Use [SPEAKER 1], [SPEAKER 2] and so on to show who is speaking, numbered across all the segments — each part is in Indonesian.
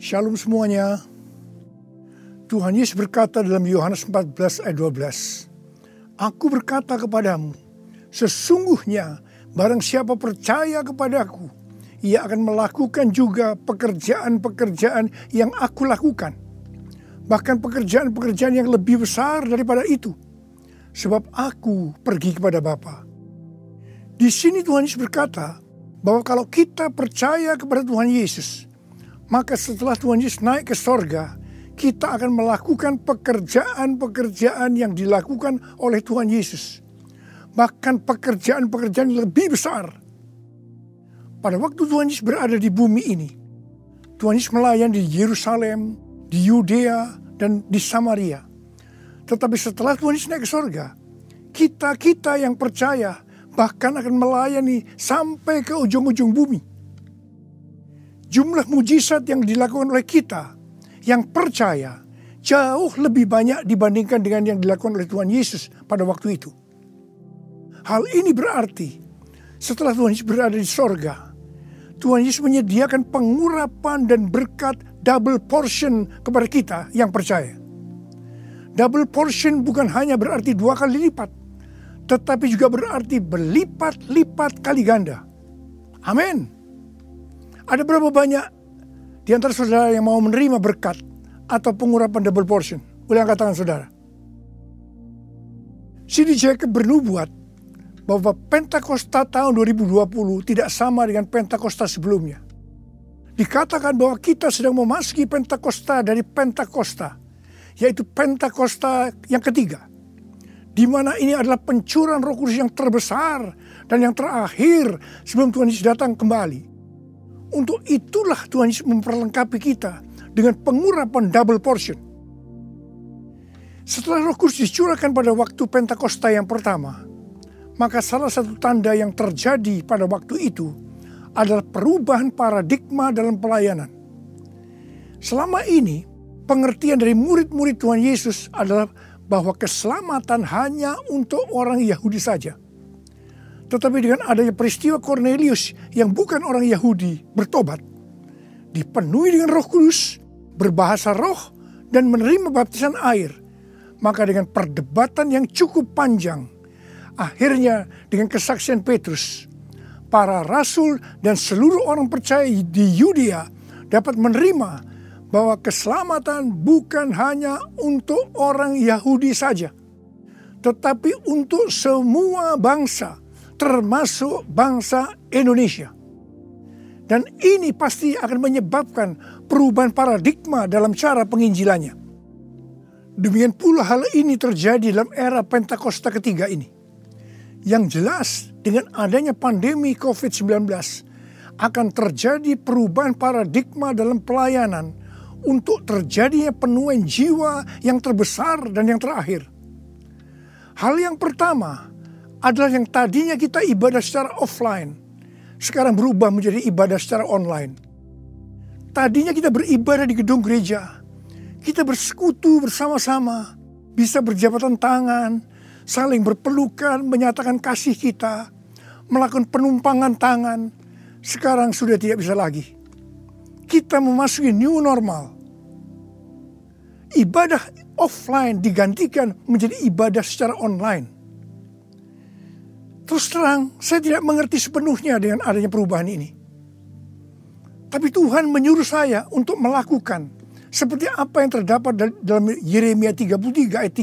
[SPEAKER 1] Shalom semuanya. Tuhan Yesus berkata dalam Yohanes 14 ayat 12. Aku berkata kepadamu, sesungguhnya barang siapa percaya kepadaku, ia akan melakukan juga pekerjaan-pekerjaan yang aku lakukan. Bahkan pekerjaan-pekerjaan yang lebih besar daripada itu. Sebab aku pergi kepada Bapa. Di sini Tuhan Yesus berkata bahwa kalau kita percaya kepada Tuhan Yesus, maka setelah Tuhan Yesus naik ke sorga, kita akan melakukan pekerjaan-pekerjaan yang dilakukan oleh Tuhan Yesus. Bahkan pekerjaan-pekerjaan yang lebih besar. Pada waktu Tuhan Yesus berada di bumi ini, Tuhan Yesus melayani di Yerusalem, di Yudea, dan di Samaria. Tetapi setelah Tuhan Yesus naik ke sorga, kita-kita yang percaya bahkan akan melayani sampai ke ujung-ujung bumi jumlah mujizat yang dilakukan oleh kita yang percaya jauh lebih banyak dibandingkan dengan yang dilakukan oleh Tuhan Yesus pada waktu itu. Hal ini berarti setelah Tuhan Yesus berada di sorga, Tuhan Yesus menyediakan pengurapan dan berkat double portion kepada kita yang percaya. Double portion bukan hanya berarti dua kali lipat, tetapi juga berarti berlipat-lipat kali ganda. Amin. Ada berapa banyak di antara saudara yang mau menerima berkat atau pengurapan double portion? Boleh angkat tangan saudara. Sidi Jacob bernubuat bahwa Pentakosta tahun 2020 tidak sama dengan Pentakosta sebelumnya. Dikatakan bahwa kita sedang memasuki Pentakosta dari Pentakosta, yaitu Pentakosta yang ketiga. Di mana ini adalah pencurahan roh kudus yang terbesar dan yang terakhir sebelum Tuhan Yesus datang kembali. Untuk itulah Tuhan Yesus memperlengkapi kita dengan pengurapan double portion. Setelah roh kudus dicurahkan pada waktu Pentakosta yang pertama, maka salah satu tanda yang terjadi pada waktu itu adalah perubahan paradigma dalam pelayanan. Selama ini, pengertian dari murid-murid Tuhan Yesus adalah bahwa keselamatan hanya untuk orang Yahudi saja – tetapi dengan adanya peristiwa Cornelius yang bukan orang Yahudi bertobat, dipenuhi dengan roh kudus, berbahasa roh, dan menerima baptisan air. Maka dengan perdebatan yang cukup panjang, akhirnya dengan kesaksian Petrus, para rasul dan seluruh orang percaya di Yudea dapat menerima bahwa keselamatan bukan hanya untuk orang Yahudi saja, tetapi untuk semua bangsa, termasuk bangsa Indonesia. Dan ini pasti akan menyebabkan perubahan paradigma dalam cara penginjilannya. Demikian pula hal ini terjadi dalam era Pentakosta ketiga ini. Yang jelas dengan adanya pandemi COVID-19 akan terjadi perubahan paradigma dalam pelayanan untuk terjadinya penuhan jiwa yang terbesar dan yang terakhir. Hal yang pertama adalah yang tadinya kita ibadah secara offline, sekarang berubah menjadi ibadah secara online. Tadinya kita beribadah di gedung gereja, kita bersekutu bersama-sama, bisa berjabatan tangan, saling berpelukan, menyatakan kasih kita, melakukan penumpangan tangan. Sekarang sudah tidak bisa lagi. Kita memasuki new normal. Ibadah offline digantikan menjadi ibadah secara online Terus terang, saya tidak mengerti sepenuhnya dengan adanya perubahan ini. Tapi Tuhan menyuruh saya untuk melakukan seperti apa yang terdapat dalam Yeremia 33 ayat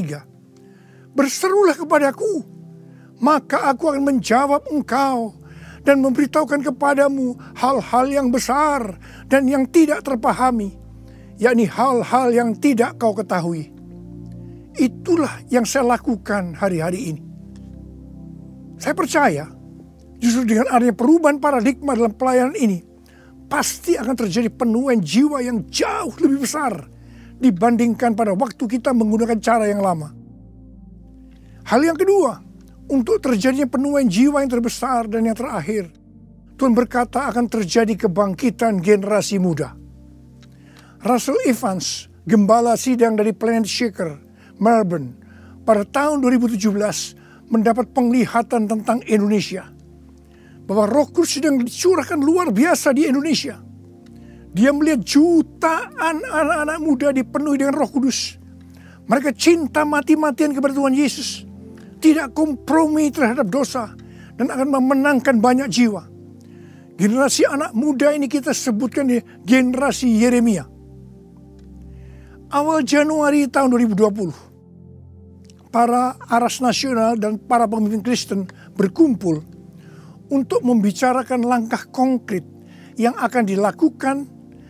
[SPEAKER 1] 3. Berserulah kepadaku, maka aku akan menjawab engkau dan memberitahukan kepadamu hal-hal yang besar dan yang tidak terpahami, yakni hal-hal yang tidak kau ketahui. Itulah yang saya lakukan hari-hari ini. Saya percaya justru dengan adanya perubahan paradigma dalam pelayanan ini, pasti akan terjadi penuhan jiwa yang jauh lebih besar dibandingkan pada waktu kita menggunakan cara yang lama. Hal yang kedua, untuk terjadinya penuhan jiwa yang terbesar dan yang terakhir, Tuhan berkata akan terjadi kebangkitan generasi muda. Russell Evans, gembala sidang dari Planet Shaker, Melbourne, pada tahun 2017 mendapat penglihatan tentang Indonesia. Bahwa roh kudus sedang dicurahkan luar biasa di Indonesia. Dia melihat jutaan anak-anak muda dipenuhi dengan roh kudus. Mereka cinta mati-matian kepada Tuhan Yesus. Tidak kompromi terhadap dosa. Dan akan memenangkan banyak jiwa. Generasi anak muda ini kita sebutkan di generasi Yeremia. Awal Januari tahun 2020, para aras nasional dan para pemimpin Kristen berkumpul untuk membicarakan langkah konkret yang akan dilakukan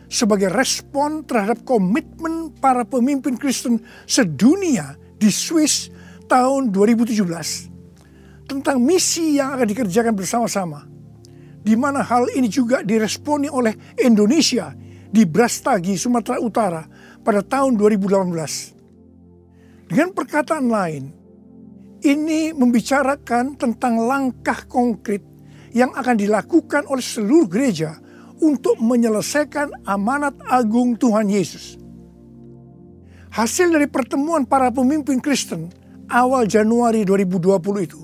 [SPEAKER 1] sebagai respon terhadap komitmen para pemimpin Kristen sedunia di Swiss tahun 2017 tentang misi yang akan dikerjakan bersama-sama di mana hal ini juga diresponi oleh Indonesia di Brastagi, Sumatera Utara pada tahun 2018. Dengan perkataan lain, ini membicarakan tentang langkah konkret yang akan dilakukan oleh seluruh gereja untuk menyelesaikan amanat agung Tuhan Yesus. Hasil dari pertemuan para pemimpin Kristen awal Januari 2020 itu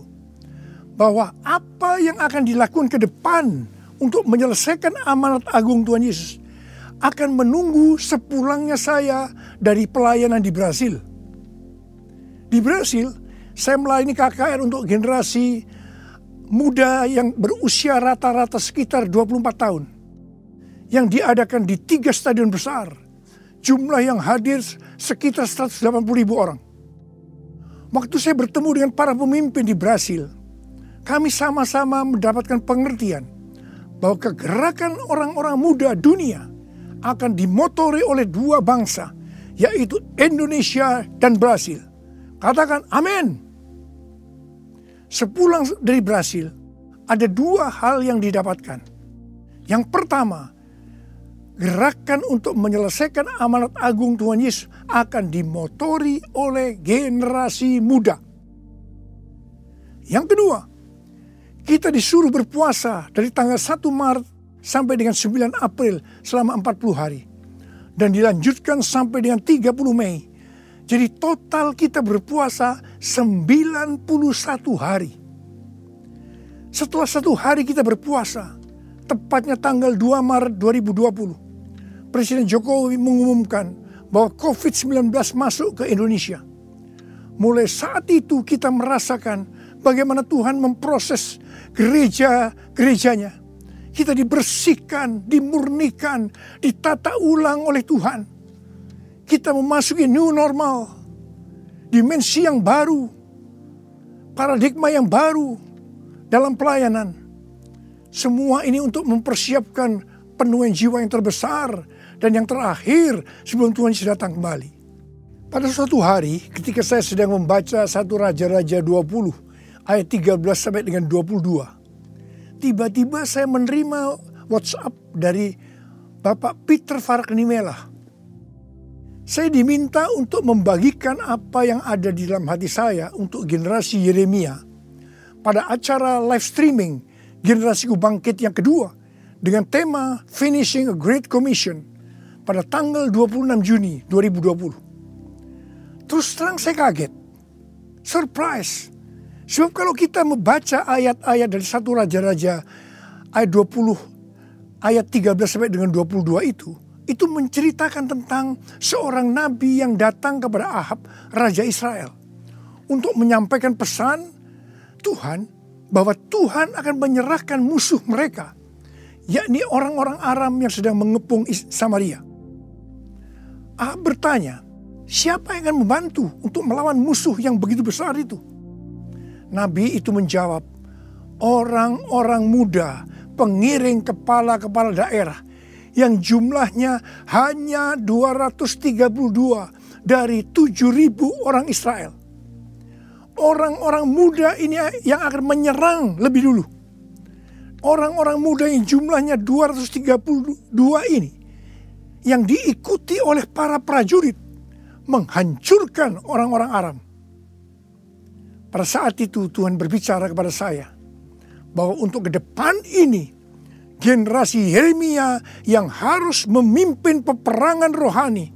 [SPEAKER 1] bahwa apa yang akan dilakukan ke depan untuk menyelesaikan amanat agung Tuhan Yesus akan menunggu sepulangnya saya dari pelayanan di Brasil. Di Brasil, saya melayani KKR untuk generasi muda yang berusia rata-rata sekitar 24 tahun yang diadakan di tiga stadion besar. Jumlah yang hadir sekitar 180 ribu orang. Waktu saya bertemu dengan para pemimpin di Brasil, kami sama-sama mendapatkan pengertian bahwa kegerakan orang-orang muda dunia akan dimotori oleh dua bangsa, yaitu Indonesia dan Brasil. Katakan amin. Sepulang dari Brasil, ada dua hal yang didapatkan. Yang pertama, gerakan untuk menyelesaikan amanat agung Tuhan Yesus akan dimotori oleh generasi muda. Yang kedua, kita disuruh berpuasa dari tanggal 1 Maret sampai dengan 9 April selama 40 hari. Dan dilanjutkan sampai dengan 30 Mei. Jadi total kita berpuasa 91 hari. Setelah satu hari kita berpuasa, tepatnya tanggal 2 Maret 2020, Presiden Jokowi mengumumkan bahwa COVID-19 masuk ke Indonesia. Mulai saat itu kita merasakan bagaimana Tuhan memproses gereja-gerejanya. Kita dibersihkan, dimurnikan, ditata ulang oleh Tuhan. Kita memasuki new normal, dimensi yang baru, paradigma yang baru dalam pelayanan. Semua ini untuk mempersiapkan penuhan jiwa yang terbesar dan yang terakhir sebelum Tuhan Yesus datang kembali. Pada suatu hari ketika saya sedang membaca satu Raja-Raja 20 ayat 13 sampai dengan 22. Tiba-tiba saya menerima WhatsApp dari Bapak Peter Faraknimela. Saya diminta untuk membagikan apa yang ada di dalam hati saya untuk generasi Yeremia pada acara live streaming generasi bangkit yang kedua dengan tema Finishing a Great Commission pada tanggal 26 Juni 2020. Terus terang saya kaget. Surprise. Sebab kalau kita membaca ayat-ayat dari satu Raja-Raja ayat 20 ayat 13 sampai dengan 22 itu, itu menceritakan tentang seorang nabi yang datang kepada Ahab, Raja Israel. Untuk menyampaikan pesan Tuhan bahwa Tuhan akan menyerahkan musuh mereka, yakni orang-orang Aram yang sedang mengepung Samaria. Ahab bertanya, siapa yang akan membantu untuk melawan musuh yang begitu besar itu? Nabi itu menjawab, orang-orang muda, pengiring kepala-kepala daerah yang jumlahnya hanya 232 dari 7000 orang Israel. Orang-orang muda ini yang akan menyerang lebih dulu. Orang-orang muda yang jumlahnya 232 ini yang diikuti oleh para prajurit menghancurkan orang-orang Aram. Pada saat itu Tuhan berbicara kepada saya bahwa untuk ke depan ini generasi Yeremia yang harus memimpin peperangan rohani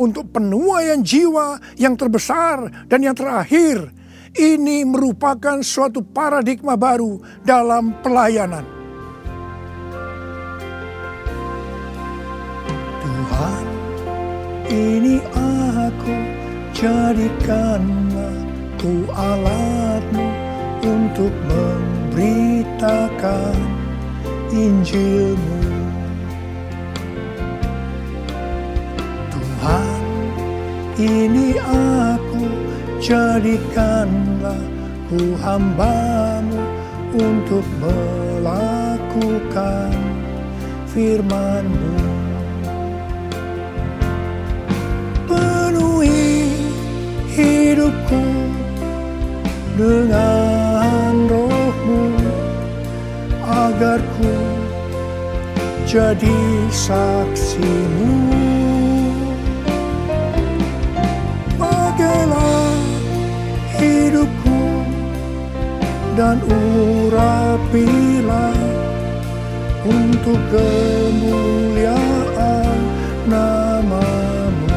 [SPEAKER 1] untuk penuaian jiwa yang terbesar dan yang terakhir ini merupakan suatu paradigma baru dalam pelayanan. Tuhan, ini aku jadikanlah ku alatmu untuk memberitakan Injilmu. Tuhan, ini aku jadikanlah ku hambamu untuk melakukan firmanmu. Penuhi hidupku dengan rohmu agar ku jadi saksimu. Pakailah hidupku dan urapilah untuk kemuliaan namamu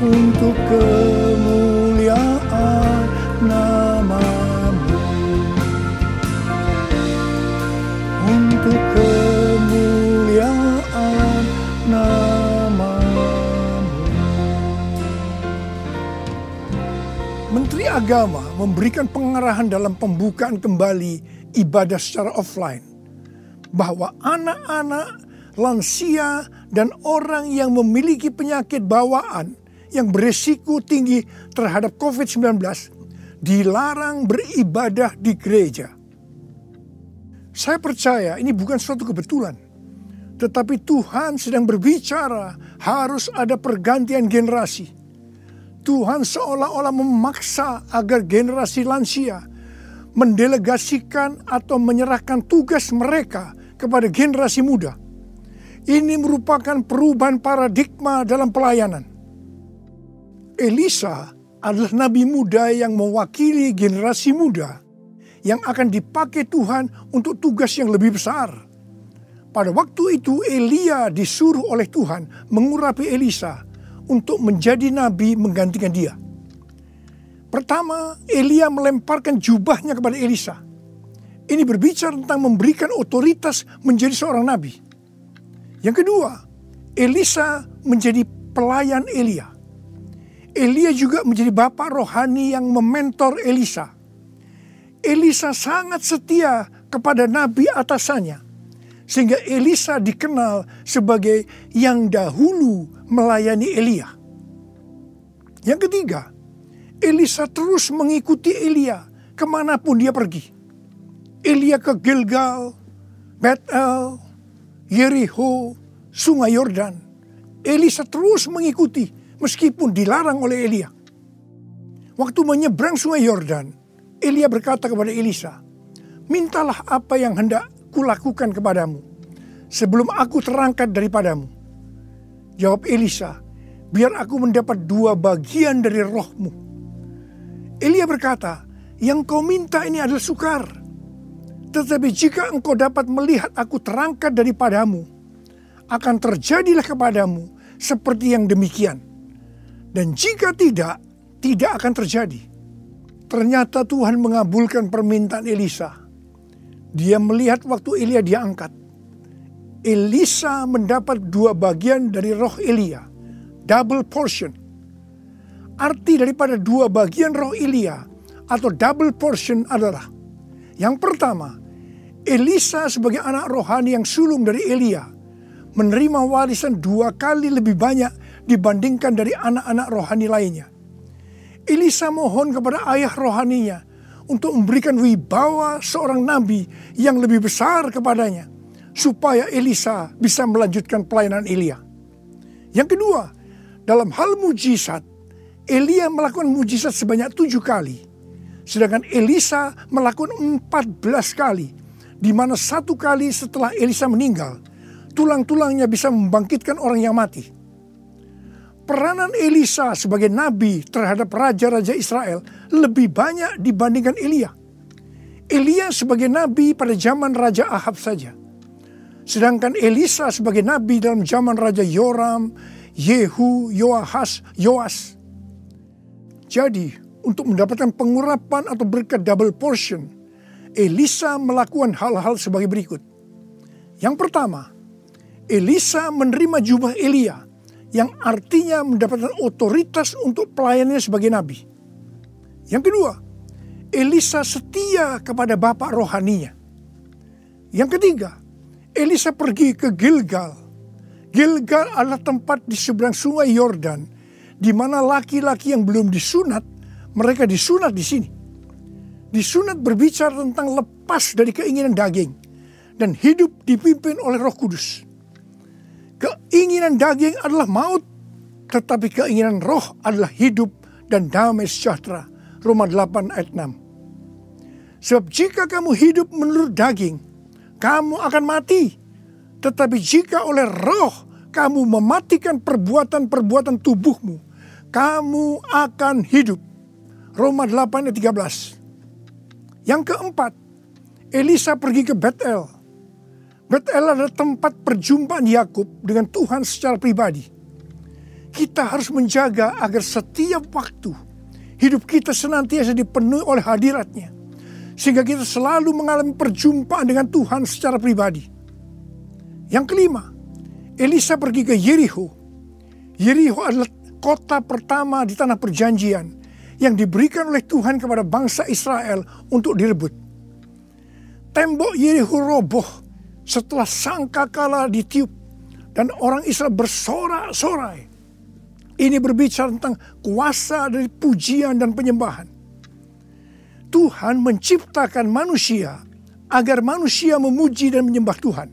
[SPEAKER 1] untuk kemuliaan Menteri Agama memberikan pengarahan dalam pembukaan kembali ibadah secara offline, bahwa anak-anak, lansia, dan orang yang memiliki penyakit bawaan yang beresiko tinggi terhadap COVID-19 dilarang beribadah di gereja. Saya percaya ini bukan suatu kebetulan, tetapi Tuhan sedang berbicara harus ada pergantian generasi. Tuhan seolah-olah memaksa agar generasi lansia mendelegasikan atau menyerahkan tugas mereka kepada generasi muda. Ini merupakan perubahan paradigma dalam pelayanan. Elisa adalah nabi muda yang mewakili generasi muda yang akan dipakai Tuhan untuk tugas yang lebih besar. Pada waktu itu Elia disuruh oleh Tuhan mengurapi Elisa untuk menjadi nabi menggantikan dia. Pertama, Elia melemparkan jubahnya kepada Elisa. Ini berbicara tentang memberikan otoritas menjadi seorang nabi. Yang kedua, Elisa menjadi pelayan Elia. Elia juga menjadi bapak rohani yang mementor Elisa. Elisa sangat setia kepada nabi atasannya. Sehingga Elisa dikenal sebagai yang dahulu melayani Elia. Yang ketiga, Elisa terus mengikuti Elia ke mana pun dia pergi. Elia ke Gilgal, Bethel, Yericho, Sungai Yordan. Elisa terus mengikuti meskipun dilarang oleh Elia. Waktu menyeberang Sungai Yordan, Elia berkata kepada Elisa, "Mintalah apa yang hendak kulakukan kepadamu sebelum aku terangkat daripadamu." Jawab Elisa, "Biar aku mendapat dua bagian dari rohmu." Elia berkata, yang kau minta ini adalah sukar. Tetapi jika engkau dapat melihat aku terangkat daripadamu, akan terjadilah kepadamu seperti yang demikian. Dan jika tidak, tidak akan terjadi. Ternyata Tuhan mengabulkan permintaan Elisa. Dia melihat waktu Elia diangkat. Elisa mendapat dua bagian dari roh Elia. Double portion Arti daripada dua bagian roh Elia atau double portion adalah yang pertama, Elisa sebagai anak rohani yang sulung dari Elia menerima warisan dua kali lebih banyak dibandingkan dari anak-anak rohani lainnya. Elisa mohon kepada ayah rohaninya untuk memberikan wibawa seorang nabi yang lebih besar kepadanya supaya Elisa bisa melanjutkan pelayanan Elia. Yang kedua, dalam hal mujizat, Elia melakukan mujizat sebanyak tujuh kali. Sedangkan Elisa melakukan empat belas kali. Di mana satu kali setelah Elisa meninggal, tulang-tulangnya bisa membangkitkan orang yang mati. Peranan Elisa sebagai nabi terhadap raja-raja Israel lebih banyak dibandingkan Elia. Elia sebagai nabi pada zaman Raja Ahab saja. Sedangkan Elisa sebagai nabi dalam zaman Raja Yoram, Yehu, Yoahas, Yoas. Jadi, untuk mendapatkan pengurapan atau berkat double portion, Elisa melakukan hal-hal sebagai berikut. Yang pertama, Elisa menerima jubah Elia yang artinya mendapatkan otoritas untuk pelayanannya sebagai nabi. Yang kedua, Elisa setia kepada bapak rohaninya. Yang ketiga, Elisa pergi ke Gilgal. Gilgal adalah tempat di seberang sungai Yordan di mana laki-laki yang belum disunat, mereka disunat di sini. Disunat berbicara tentang lepas dari keinginan daging dan hidup dipimpin oleh Roh Kudus. Keinginan daging adalah maut, tetapi keinginan roh adalah hidup dan damai sejahtera. Roma 8 ayat 6. Sebab jika kamu hidup menurut daging, kamu akan mati. Tetapi jika oleh roh kamu mematikan perbuatan-perbuatan tubuhmu, kamu akan hidup. Roma 8 ayat 13. Yang keempat, Elisa pergi ke Bethel. Bethel adalah tempat perjumpaan Yakub dengan Tuhan secara pribadi. Kita harus menjaga agar setiap waktu hidup kita senantiasa dipenuhi oleh hadiratnya. Sehingga kita selalu mengalami perjumpaan dengan Tuhan secara pribadi. Yang kelima, Elisa pergi ke Yericho. Yericho adalah kota pertama di tanah perjanjian yang diberikan oleh Tuhan kepada bangsa Israel untuk direbut. Tembok Yericho roboh setelah sangkakala ditiup dan orang Israel bersorak-sorai. Ini berbicara tentang kuasa dari pujian dan penyembahan. Tuhan menciptakan manusia agar manusia memuji dan menyembah Tuhan.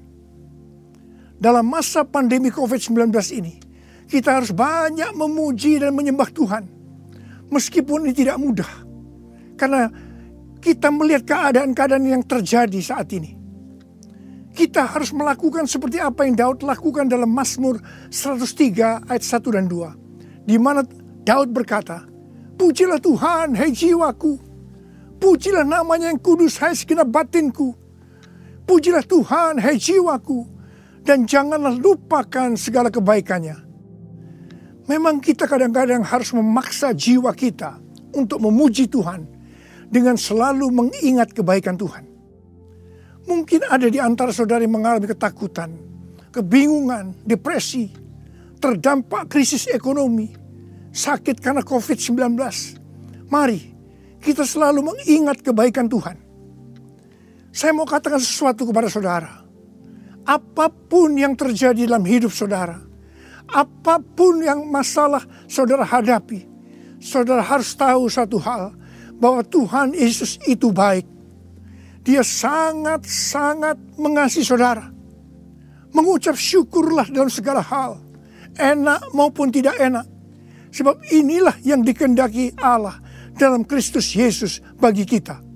[SPEAKER 1] Dalam masa pandemi COVID-19 ini, kita harus banyak memuji dan menyembah Tuhan. Meskipun ini tidak mudah. Karena kita melihat keadaan-keadaan yang terjadi saat ini. Kita harus melakukan seperti apa yang Daud lakukan dalam Mazmur 103 ayat 1 dan 2. Di mana Daud berkata, Pujilah Tuhan, hai jiwaku. Pujilah namanya yang kudus, hai segenap batinku. Pujilah Tuhan, hai jiwaku. Dan janganlah lupakan segala kebaikannya Memang kita kadang-kadang harus memaksa jiwa kita untuk memuji Tuhan dengan selalu mengingat kebaikan Tuhan. Mungkin ada di antara saudara yang mengalami ketakutan, kebingungan, depresi, terdampak krisis ekonomi, sakit karena COVID-19. Mari kita selalu mengingat kebaikan Tuhan. Saya mau katakan sesuatu kepada saudara. Apa pun yang terjadi dalam hidup saudara, apa pun yang masalah saudara hadapi, saudara harus tahu satu hal, bahwa Tuhan Yesus itu baik. Dia sangat-sangat mengasihi saudara. Mengucap syukurlah dalam segala hal, enak maupun tidak enak. Sebab inilah yang dikendaki Allah dalam Kristus Yesus bagi kita.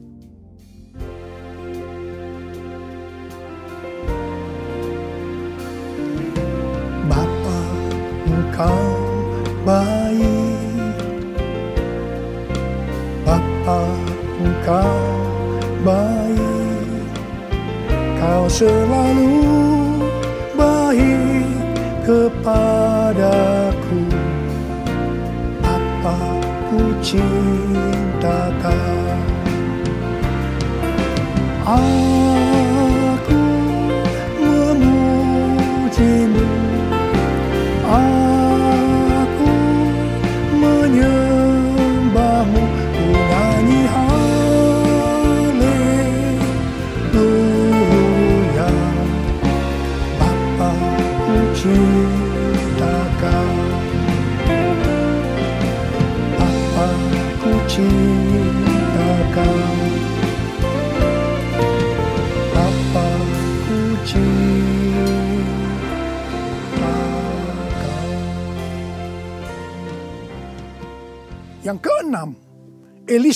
[SPEAKER 1] kau baik Bapa engkau Kau selalu baik kepadaku. Apa ku cinta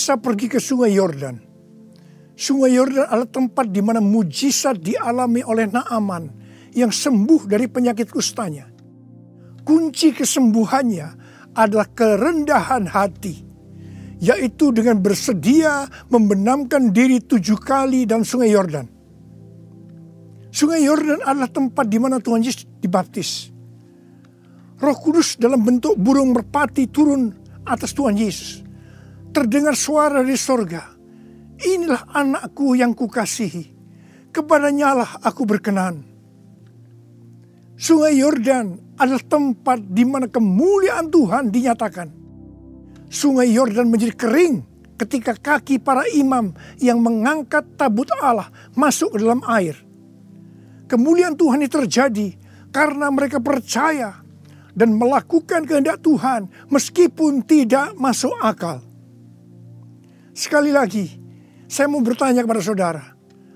[SPEAKER 1] Elisa pergi ke sungai Yordan. Sungai Yordan adalah tempat di mana mujizat dialami oleh Naaman yang sembuh dari penyakit kustanya. Kunci kesembuhannya adalah kerendahan hati, yaitu dengan bersedia membenamkan diri tujuh kali dalam sungai Yordan. Sungai Yordan adalah tempat di mana Tuhan Yesus dibaptis. Roh Kudus dalam bentuk burung merpati turun atas Tuhan Yesus. Terdengar suara dari sorga. Inilah anakku yang kukasihi. Kepadanya lah aku berkenan. Sungai Yordan adalah tempat di mana kemuliaan Tuhan dinyatakan. Sungai Yordan menjadi kering ketika kaki para imam yang mengangkat tabut Allah masuk ke dalam air. Kemuliaan Tuhan ini terjadi karena mereka percaya dan melakukan kehendak Tuhan meskipun tidak masuk akal. Sekali lagi, saya mau bertanya kepada saudara,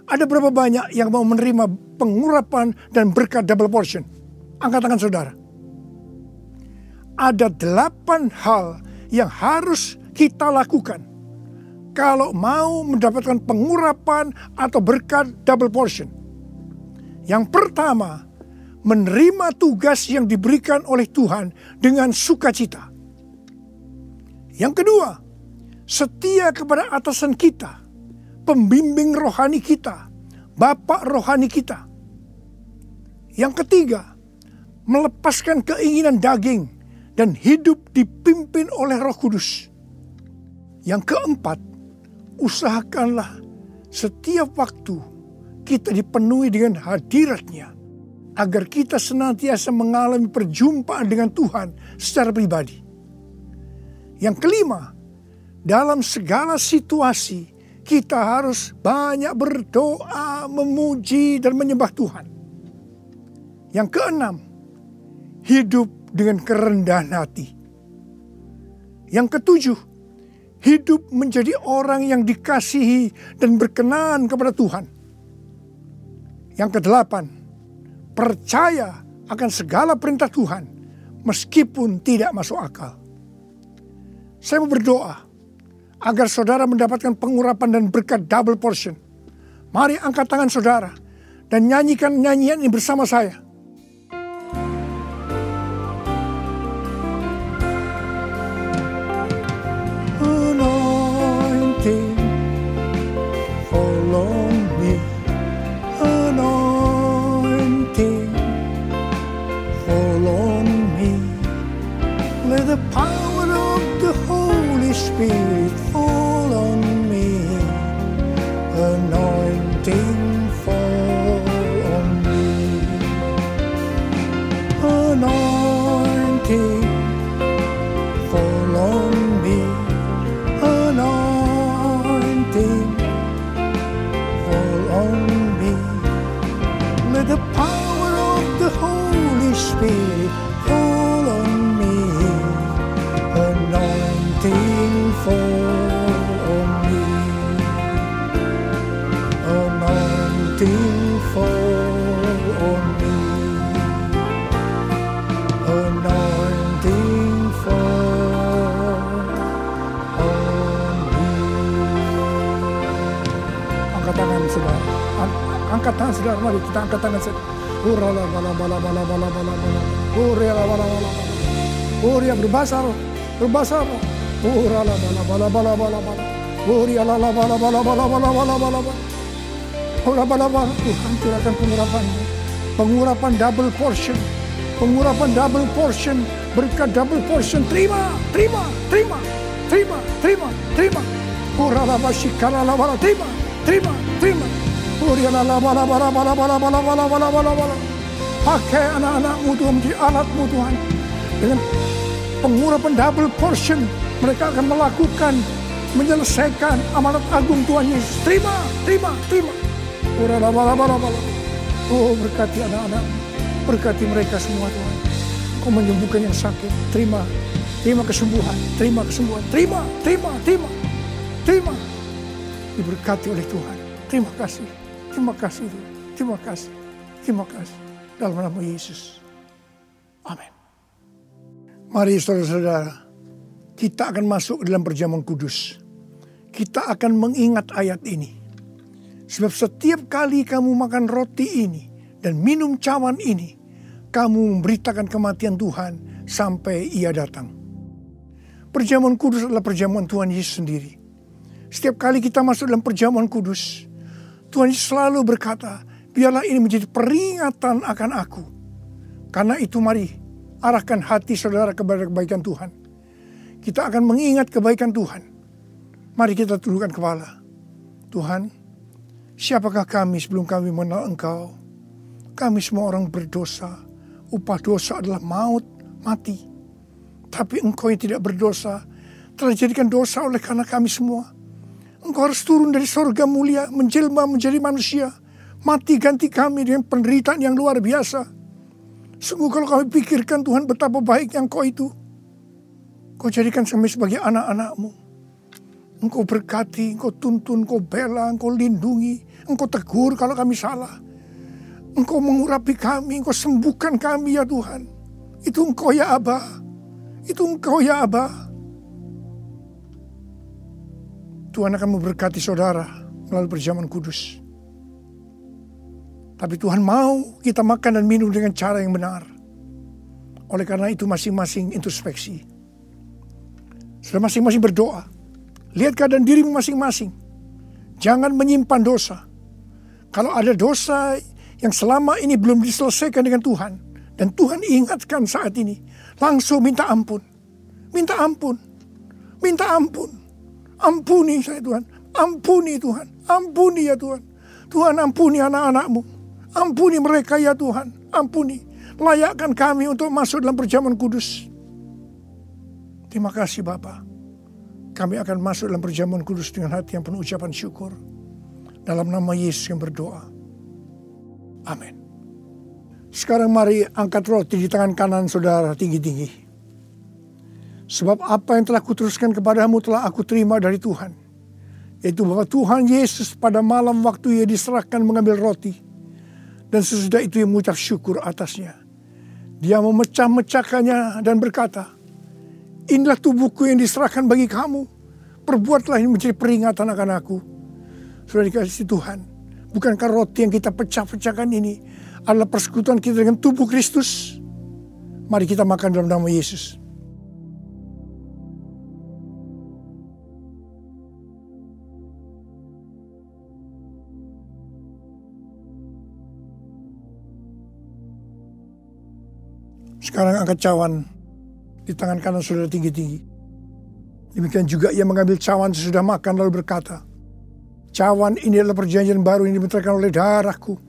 [SPEAKER 1] ada berapa banyak yang mau menerima pengurapan dan berkat double portion? Angkat tangan saudara. Ada delapan hal yang harus kita lakukan kalau mau mendapatkan pengurapan atau berkat double portion. Yang pertama, menerima tugas yang diberikan oleh Tuhan dengan sukacita. Yang kedua, setia kepada atasan kita, pembimbing rohani kita, bapak rohani kita. Yang ketiga, melepaskan keinginan daging dan hidup dipimpin oleh Roh Kudus. Yang keempat, usahakanlah setiap waktu kita dipenuhi dengan hadiratnya agar kita senantiasa mengalami perjumpaan dengan Tuhan secara pribadi. Yang kelima, dalam segala situasi kita harus banyak berdoa, memuji dan menyembah Tuhan. Yang keenam, hidup dengan kerendahan hati. Yang ketujuh, hidup menjadi orang yang dikasihi dan berkenan kepada Tuhan. Yang kedelapan, percaya akan segala perintah Tuhan meskipun tidak masuk akal. Saya mau berdoa agar saudara mendapatkan pengurapan dan berkat double portion. Mari angkat tangan saudara dan nyanyikan nyanyian ini bersama saya. Kita angkat tangan saudara. Urala bala bala bala bala bala bala. Urala bala bala bala. Uria berbahasa roh, berbahasa roh. Urala bala bala bala bala bala. Uria la bala bala bala bala bala bala bala. Ura bala bala. Tuhan curahkan pengurapan. Pengurapan double portion. Pengurapan double portion. Berkat double portion. Terima, terima, terima, terima, terima, terima. Urala la bala. Terima, terima, terima. Pakai anak-anakmu Tuhan menjadi alatmu Tuhan. Dengan pengurapan double portion. Mereka akan melakukan, menyelesaikan amanat agung Tuhan Yesus. Terima, terima, terima. Oh berkati anak-anak. Berkati mereka semua Tuhan. Kau menyembuhkan yang sakit. Terima. Terima kesembuhan. Terima kesembuhan. Terima, terima, terima. Terima. Diberkati oleh Tuhan. Terima kasih. Terima kasih Tuhan. Terima kasih. Terima kasih. Dalam nama Yesus. Amin. Mari saudara-saudara. Kita akan masuk dalam perjamuan kudus. Kita akan mengingat ayat ini. Sebab setiap kali kamu makan roti ini dan minum cawan ini, kamu memberitakan kematian Tuhan sampai ia datang. Perjamuan kudus adalah perjamuan Tuhan Yesus sendiri. Setiap kali kita masuk dalam perjamuan kudus, Tuhan selalu berkata, biarlah ini menjadi peringatan akan aku. Karena itu mari arahkan hati saudara kepada kebaikan Tuhan. Kita akan mengingat kebaikan Tuhan. Mari kita tundukkan kepala. Tuhan, siapakah kami sebelum kami mengenal Engkau? Kami semua orang berdosa, Upah dosa adalah maut, mati. Tapi engkau yang tidak berdosa telah dijadikan dosa oleh karena kami semua. Engkau harus turun dari sorga mulia, menjelma menjadi manusia. Mati ganti kami dengan penderitaan yang luar biasa. Sungguh kalau kami pikirkan Tuhan betapa baiknya engkau itu. Kau jadikan kami sebagai anak-anakmu. Engkau berkati, engkau tuntun, engkau bela, engkau lindungi, engkau tegur kalau kami salah. Engkau mengurapi kami, engkau sembuhkan kami ya Tuhan. Itu engkau ya Abah. Itu engkau ya Abah. Tuhan akan memberkati saudara melalui perjamuan kudus. Tapi Tuhan mau kita makan dan minum dengan cara yang benar. Oleh karena itu masing-masing introspeksi. Sudah masing-masing berdoa Lihat keadaan dirimu masing-masing. Jangan menyimpan dosa. Kalau ada dosa yang selama ini belum diselesaikan dengan Tuhan. Dan Tuhan ingatkan saat ini. Langsung minta ampun. Minta ampun. Minta ampun. Ampuni saya Tuhan. Ampuni Tuhan. Ampuni ya Tuhan. Tuhan ampuni anak-anakmu. Ampuni mereka ya Tuhan. Ampuni. Layakkan kami untuk masuk dalam perjamuan kudus. Terima kasih Bapak. Kami akan masuk dalam perjamuan kudus dengan hati yang penuh ucapan syukur. Dalam nama Yesus yang berdoa. Amin. Sekarang mari angkat roti di tangan kanan saudara tinggi-tinggi. Sebab apa yang telah kuteruskan kepadamu telah aku terima dari Tuhan. Yaitu bahwa Tuhan Yesus pada malam waktu ia diserahkan mengambil roti. Dan sesudah itu ia mengucap syukur atasnya. Dia memecah-mecahkannya dan berkata, Inilah tubuhku yang diserahkan bagi kamu. Perbuatlah ini menjadi peringatan akan aku. Sudah dikasih Tuhan. Bukankah roti yang kita pecah-pecahkan ini adalah persekutuan kita dengan tubuh Kristus? Mari kita makan dalam nama Yesus. Sekarang angkat cawan di tangan kanan saudara tinggi-tinggi. Demikian juga ia mengambil cawan sesudah makan lalu berkata, Cawan ini adalah perjanjian baru yang dibentarkan oleh darahku.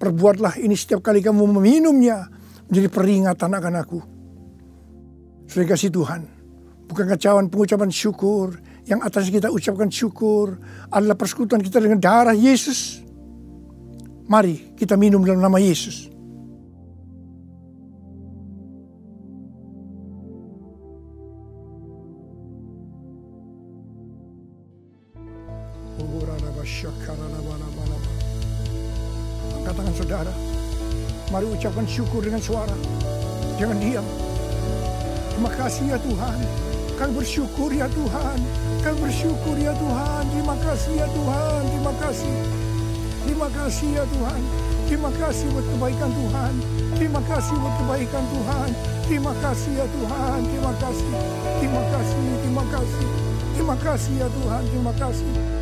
[SPEAKER 1] Perbuatlah ini setiap kali kamu meminumnya menjadi peringatan akan aku. Sudah kasih Tuhan, bukankah cawan pengucapan syukur yang atas kita ucapkan syukur adalah persekutuan kita dengan darah Yesus? Mari kita minum dalam nama Yesus. Ucapkan syukur dengan suara. Jangan diam. Terima kasih ya Tuhan. Kami bersyukur ya Tuhan. Kami bersyukur ya Tuhan. Terima kasih ya Tuhan. Terima kasih. Terima kasih ya Tuhan. Terima kasih buat kebaikan Tuhan. Terima kasih buat kebaikan Tuhan. Terima kasih ya Tuhan. Terima kasih. Terima kasih. Terima kasih. Terima kasih ya Tuhan. Terima kasih.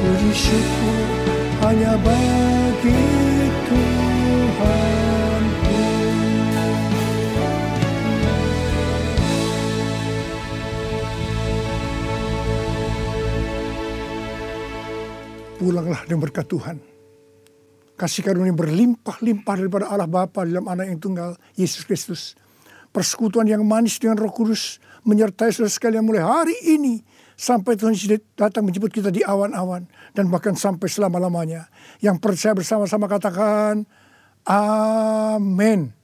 [SPEAKER 1] Puji syukur hanya bagi Tuhan. Pulanglah dengan berkat Tuhan. Kasih karunia berlimpah-limpah daripada Allah Bapa dalam anak yang tunggal, Yesus Kristus. Persekutuan yang manis dengan roh kudus menyertai saudara sekalian mulai hari ini sampai Tuhan Yesus datang menjemput kita di awan-awan dan bahkan sampai selama-lamanya. Yang percaya bersama-sama katakan amin.